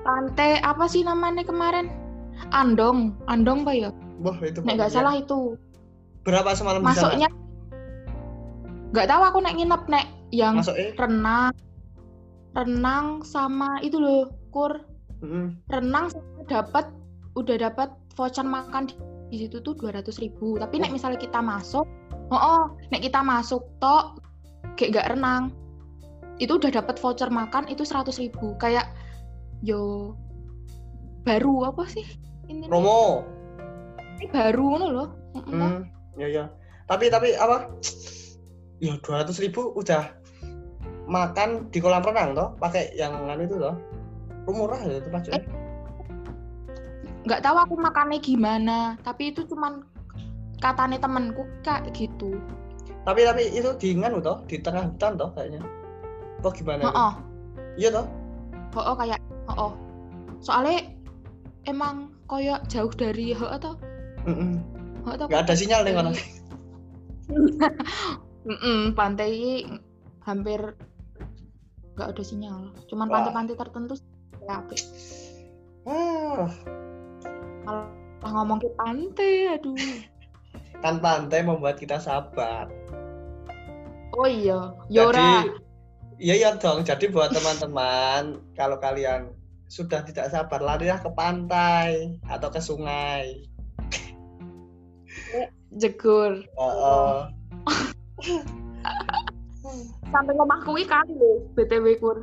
pantai apa sih namanya kemarin Andong Andong pak ya Wah itu nggak pokoknya. salah itu Berapa semalam masuknya nggak tahu aku nek nginep nek yang Masuknya? renang renang sama itu loh kur Mm-mm. renang sama dapat udah dapat voucher makan di, di situ tuh 200.000 ribu tapi nek misalnya kita masuk oh, oh nek kita masuk tok kayak gak renang itu udah dapat voucher makan itu 100.000 ribu kayak yo baru apa sih ini Romo. baru ngono loh. Hmm, ya ya. Tapi tapi apa? Ya 200 ribu udah makan di kolam renang toh, pakai yang anu itu toh. Murah ya itu pasti. Eh. nggak tahu aku makannya gimana tapi itu cuman katanya temenku kayak gitu Tapi tapi itu di nganu toh, di tengah hutan toh kayaknya. Oh gimana? oh, oh. Iya toh? oh, oh, kayak oh, oh. soalnya emang koyo jauh dari ho atau ho atau Nggak ada sinyal nih kono. Mm-mm, pantai hampir nggak ada sinyal cuman pantai-pantai tertentu ya apik. Ah, kalau ngomong ke pantai aduh kan pantai membuat kita sabar. oh iya Jadi Yora iya iya dong. Jadi buat teman-teman kalau kalian sudah tidak sabar larilah ke pantai atau ke sungai. jegur Oh, sampai ngomah kuwi kali lho btw kur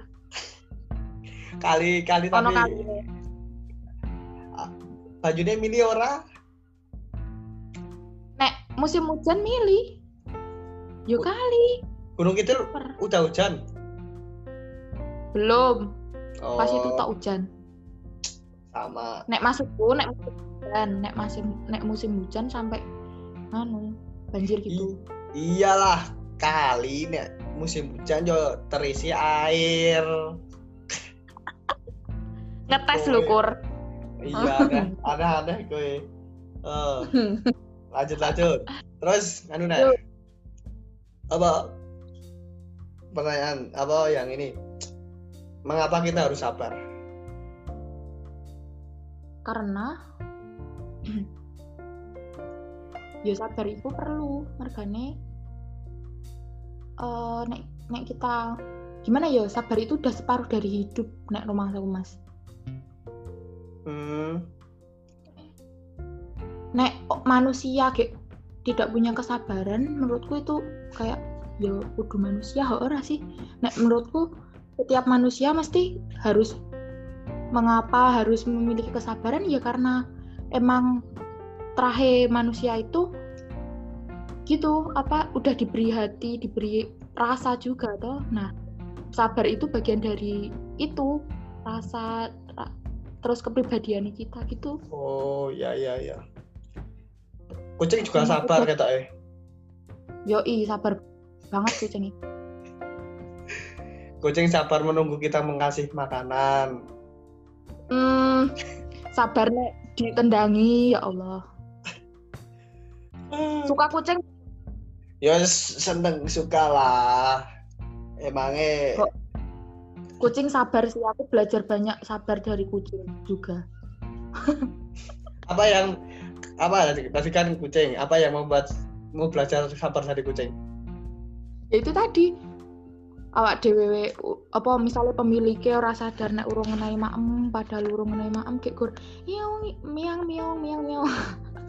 kali kali ono tapi kali bajunya mini ora musim hujan milih. Yo Oh. kali, Gunung Per- udah hujan. belum. Oh, Pas itu tak hujan. sama. Nek masukku nek musim hujan, nek musim nek musim hujan sampai anu banjir gitu. Iyalah kali nih musim hujan yo terisi air. Ngetes lho, iya. Kur. Iya aneh aneh aneh gue. Eh, lanjut lanjut. Terus anu. Yuk. Apa pertanyaan apa yang ini? Mengapa kita harus sabar? Karena ya sabar itu perlu mergane eh nek nek kita gimana ya sabar itu udah separuh dari hidup nek rumah aku mas. Hmm, nek o- manusia kayak tidak punya kesabaran menurutku itu kayak ya kudu manusia ora sih? Nek menurutku setiap manusia mesti harus mengapa harus memiliki kesabaran? Ya karena emang terakhir manusia itu gitu apa udah diberi hati diberi rasa juga toh nah sabar itu bagian dari itu rasa ra- terus kepribadian kita gitu oh ya ya ya. Kucing juga Hmm, sabar kata eh. yoi sabar banget kucing Kucing sabar menunggu kita mengasih makanan. Hmm, sabar nek ditendangi ya Allah. Suka kucing Ya seneng suka lah. Emangnya Kok? kucing sabar sih aku belajar banyak sabar dari kucing juga. apa yang apa tadi kan kucing apa yang membuat mau belajar sabar dari kucing Ya itu tadi awak dhewe apa misalnya pemiliknya ora sadar nek urung ngenai maem padahal urung ngenai maem kayak gur miang miau miang miau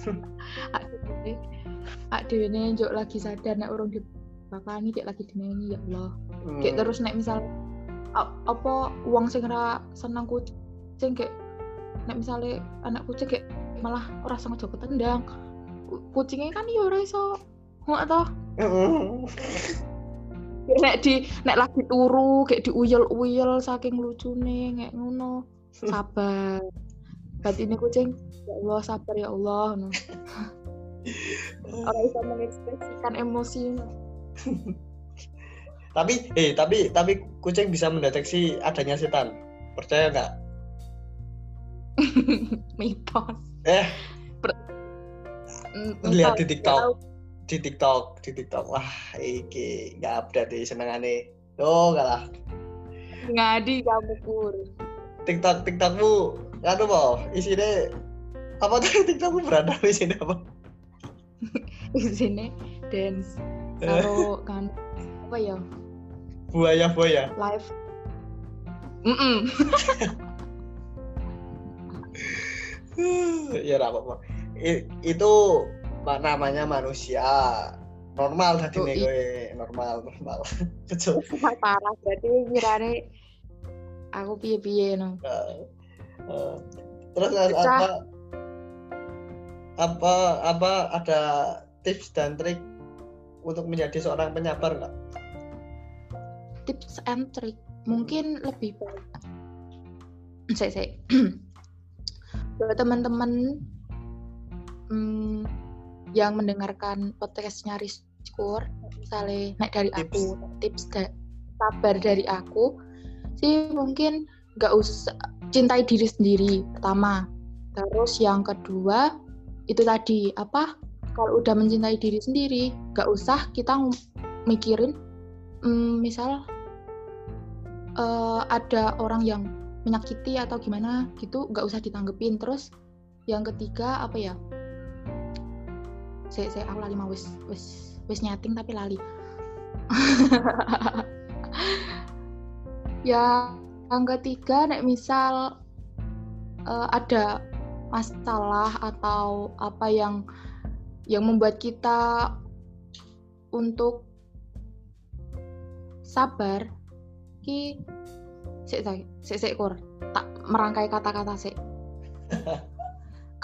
ak dhewe dhewe njuk lagi sadar nek urung dibakani kayak lagi dinengi ya Allah. Hmm, kayak terus nek misal apa uang sing ora seneng kucing kayak nek misalnya anak kucing kayak malah ora sengaja ketendang Ku- kucingnya kan ya ora iso nggak toh Hmm. Nek di nek lagi turu kayak diuyel-uyel saking lucune kayak ngono. Sabar. Berarti ini kucing ya Allah sabar ya Allah no. orang bisa mengekspresikan emosi. Tapi eh tapi tapi kucing bisa mendeteksi adanya setan. Percaya nggak? Mitos. Eh. Mm, lihat di Nggak TikTok. di TikTok di TikTok. Wah iki nggak update di senengane. Oh kalah ngadi kamu kur TikTok TikTokmu anu mau isinya apa tuh? TikTokmu berada di sini apa sini. Dance karo kan apa ya? Buaya buaya live Mm-mm. ya nggak apa-apa. Itu ma- namanya manusia. Normal tadi nih Oh, gue normal normal. Kecil. Parah berarti kirane aku piye-piye no. Eh, terus Pecah. apa apa apa ada tips dan trik untuk menjadi seorang penyabar nggak? Tips and trick. Mungkin lebih baik saya saya buat teman-teman hmm, yang mendengarkan podcastnya Rizkur misalnya naik dari aku tips da- sabar dari aku sih mungkin nggak usah cintai diri sendiri pertama. Terus yang kedua itu tadi apa kalau udah mencintai diri sendiri nggak usah kita mikirin hmm, misal eh, ada orang yang menyakiti atau gimana gitu nggak usah ditanggepin. Terus yang ketiga apa ya? Saya saya aku lali mau wis wis wis nyating tapi lali. Ya yang ketiga nek misal eh, ada masalah atau apa yang yang membuat kita untuk sabar ki sik sik sik sik kur. Tak merangkai kata-kata sik.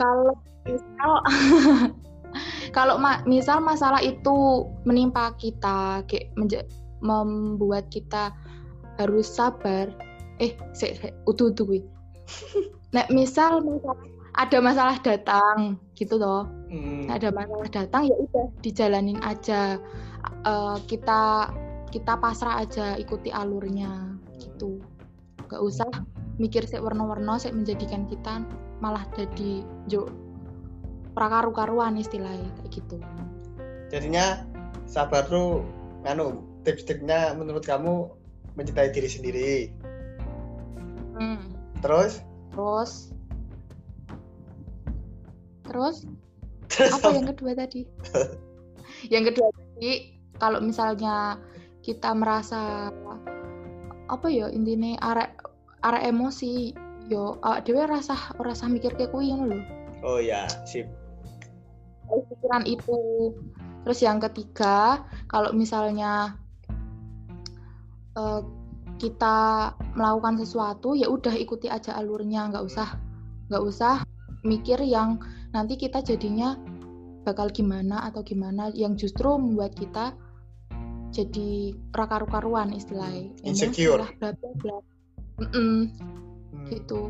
Kalau misal kalau ma misal masalah itu menimpa kita kayak membuat kita harus sabar eh se, se utuh utuh gue Nek misal misal ada masalah datang gitu loh Hmm. ada masalah datang ya udah dijalanin aja Eh, kita kita pasrah aja ikuti alurnya gitu gak usah mikir sih warna-warna sih menjadikan kita malah jadi jo prakaru-karuan istilahnya kayak gitu Jadinya sabar tuh anu tips-tipsnya menurut kamu mencintai diri sendiri. Hmm. Terus terus terus apa yang kedua tadi? Yang kedua tadi kalau misalnya kita merasa apa ya intinya arek arek emosi yo awak dhewe rasa rasa mikir kayak kuwi ngono lho. Oh ya, sip. pikiran itu. Terus yang ketiga kalau misalnya eh, kita melakukan sesuatu ya udah ikuti aja alurnya nggak usah nggak usah mikir yang nanti kita jadinya bakal gimana atau gimana yang justru membuat kita jadi rakaru-karuan istilahnya Emosi Insecure. bla bla bla Hmm, gitu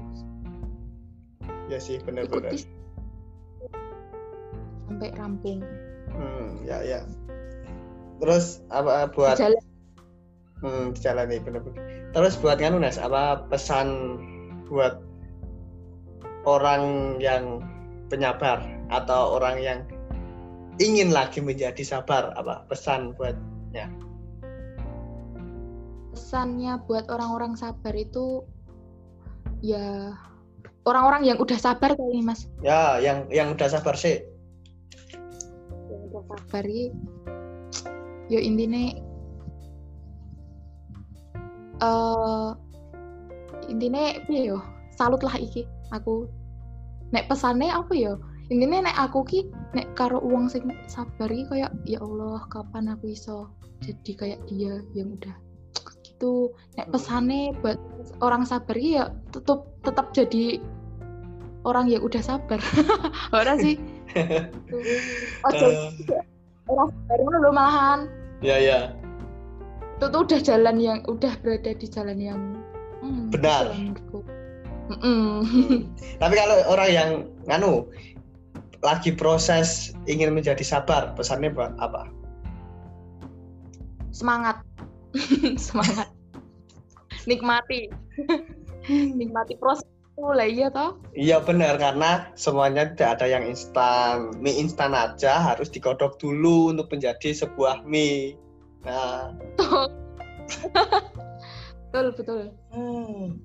ya sih, benar-benar. sampai rampung Hmm, ya ya. Terus apa buat jalan hmm, dijalani benar-benar. Terus buat Nes, apa pesan buat orang yang penyabar atau orang yang ingin lagi menjadi sabar apa pesan buat pesannya buat orang-orang sabar itu ya orang-orang yang udah sabar kali mas. Ya yang yang udah sabar sih. Yang udah sabar ya intinya eh intinya yo? Salut lah iki aku nek pesannya apa ya? Intinya nek aku ki nek karo uang sing sabar iki kayak ya Allah kapan aku iso jadi kayak dia? Yang udah. Gitu. Nek pesannya buat orang sabar iki ya tetap tetap jadi orang yang udah sabar. Orang sih. Ojo Eh, orang sabar lho malahan. Ya ya. Itu tuh udah jalan yang udah berada di jalan yang hmm, Benar. gitu tapi kalau orang yang nganu lagi proses ingin menjadi sabar pesannya buat apa? Semangat. Semangat. Nikmati. Nikmati proses lah iya toh? Iya benar karena semuanya tidak ada yang instan. Mie instan aja harus digodok dulu untuk menjadi sebuah mie. Nah, betul betul. Hmm.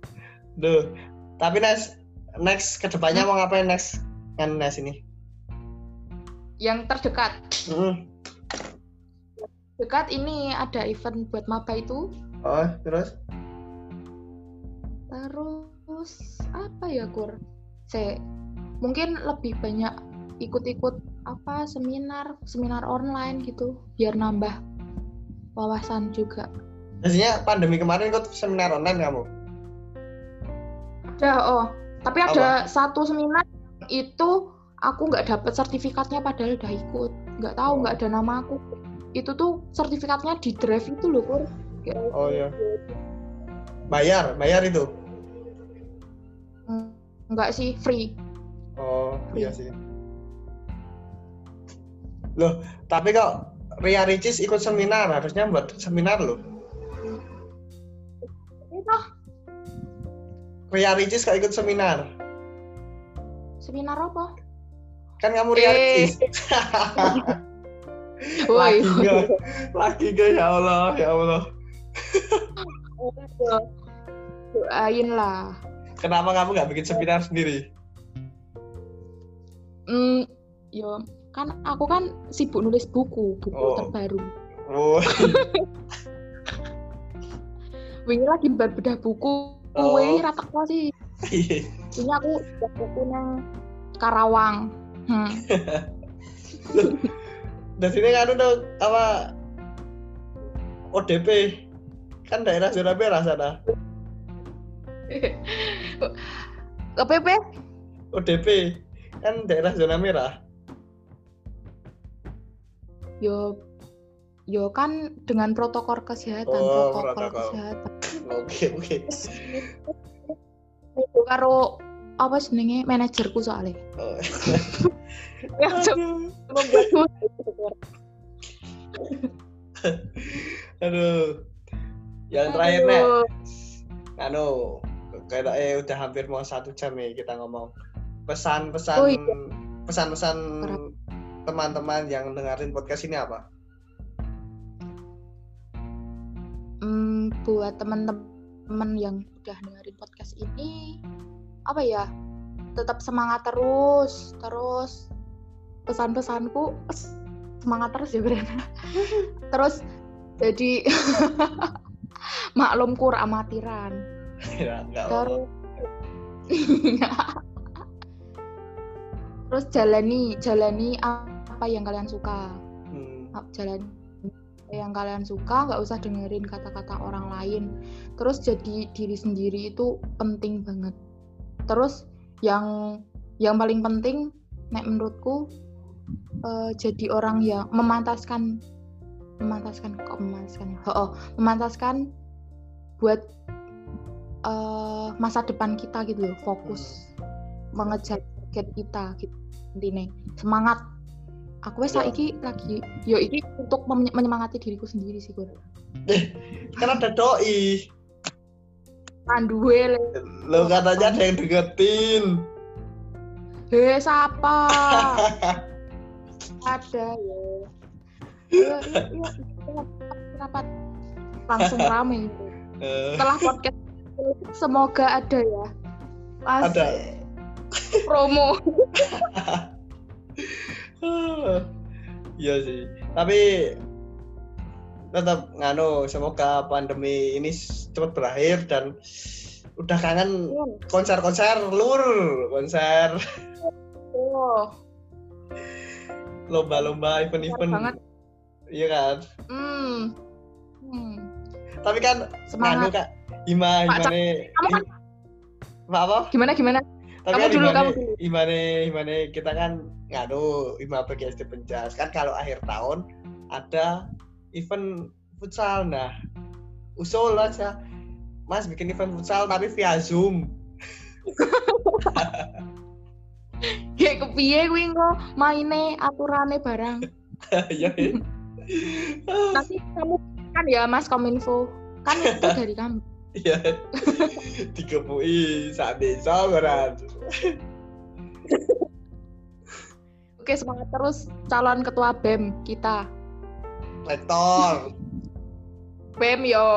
duh. Tapi next next ke depannya mau ngapain next kan next ini? yang terdekat Hmm. dekat ini ada event buat maba itu Oh terus? terus apa ya kur saya mungkin lebih banyak ikut-ikut apa seminar seminar online gitu biar nambah wawasan juga Biasanya pandemi kemarin ikut seminar online kamu? Ada oh tapi ada satu seminar itu aku nggak dapet sertifikatnya padahal udah ikut nggak tahu Oh. nggak ada nama aku itu tuh sertifikatnya di drive itu loh kur Kayak- Oh iya. Bayar, bayar itu? Nggak sih free Oh iya sih. Loh, tapi kok Ria Ricis ikut seminar, harusnya buat seminar loh. itu Ria Ricis kok ikut seminar? seminar apa Kan kamu Ria Eh. Ricis. Woi. lagi gak? Gak ya Allah, ya Allah. doain lah Kenapa kamu nggak bikin seminar sendiri? Hmm, yo kan aku kan sibuk nulis buku, buku Oh. terbaru. Oh, Wingi lagi bedah buku, Oh. kuwi ra teko sih. iya. Ini aku buku nang Karawang. Hmm. Dan sini kan udah apa ODP kan daerah zona merah sana. KPP? ODP kan daerah zona merah. yo yo kan dengan protokol kesehatan Oh, protokol, protokol. kesehatan Oke, oke. karo apa jenenge manajerku soalnya Oh. yang Aduh. Yang terakhir Aduh. anu, kayak eh udah hampir mau satu jam nih kita ngomong. Pesan-pesan, Oh, iya. pesan-pesan teman-teman yang dengerin podcast ini apa? Buat teman-teman yang udah dengerin podcast ini apa ya tetap semangat terus terus pesan-pesanku es, semangat terus ya Brenda terus jadi maklum kur amatiran ya, enggak apa-apa. terus terus jalani jalani apa yang kalian suka Hmm. jalan yang kalian suka nggak usah dengerin kata-kata orang lain. Terus jadi diri sendiri itu penting banget. Terus yang yang paling penting nek menurutku eh, jadi orang yang memantaskan memantaskan kok memantaskan ya? oh, memantaskan buat eh, masa depan kita gitu loh fokus mengejar target kita gitu intinya. Semangat aku wes Ya. saiki lagi yo iki untuk menyemangati diriku sendiri sih gue Kan ada doi. panduwe le Lo katanya ada yang deketin. he siapa ada ya. Kenapa langsung rame. Eh, setelah podcast semoga ada ya Asik. Ada. promo Iya sih. Tapi tetap nganu semoga pandemi ini cepat berakhir dan udah kangen konser-konser lur, konser oh lomba-lomba event-event. Iya kan? hmm. hmm. Tapi kan nganu semangat kak Ima Pak, Imane kamu kan apa? gimana gimana Tapi Kamu kan dulu, Imane, kamu dulu. Imane, Imane kita kan nganu Ima PGSD Penjas kan kalau akhir tahun ada event futsal. Nah usul aja. Mas bikin event futsal tapi via Zoom. Kayak kepiye kuwi engko? Maine aturane barang. Ya ya. nanti kamu kan ya Mas Kominfo. Kan itu dari kamu ya dikepui saat desa berat. Oke semangat terus calon ketua BEM kita. Rektor. BEM yo.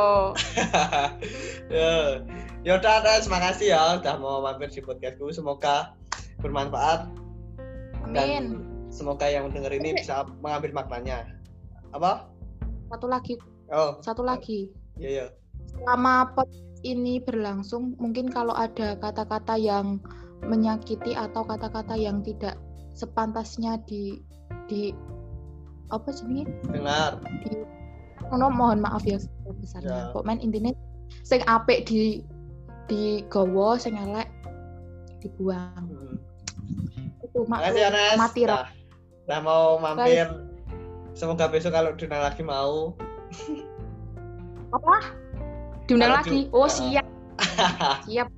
Ya udah Ras, makasih ya. Udah mau mampir di podcastku. Semoga bermanfaat. Amin. dan semoga yang denger ini bisa mengambil maknanya. Apa? Satu lagi. Oh. Satu lagi. Iya iya selama ini berlangsung mungkin kalau ada kata-kata yang menyakiti atau kata-kata yang tidak sepantasnya di di apa sih dengar di ono mohon maaf ya besarnya Ya. kok main intinya sing apik di di gowo sing elek dibuang. Hmm. itu ya Nes mati Nah, udah mau mampir. Semoga besok kalau Duna lagi mau. Apa diundang lagi. oh siap. Siap.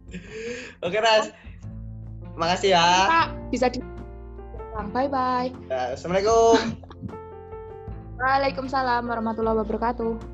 Oke Ras. Makasih ya. Kita bisa di bye bye. Ya, assalamualaikum. Waalaikumsalam warahmatullahi wabarakatuh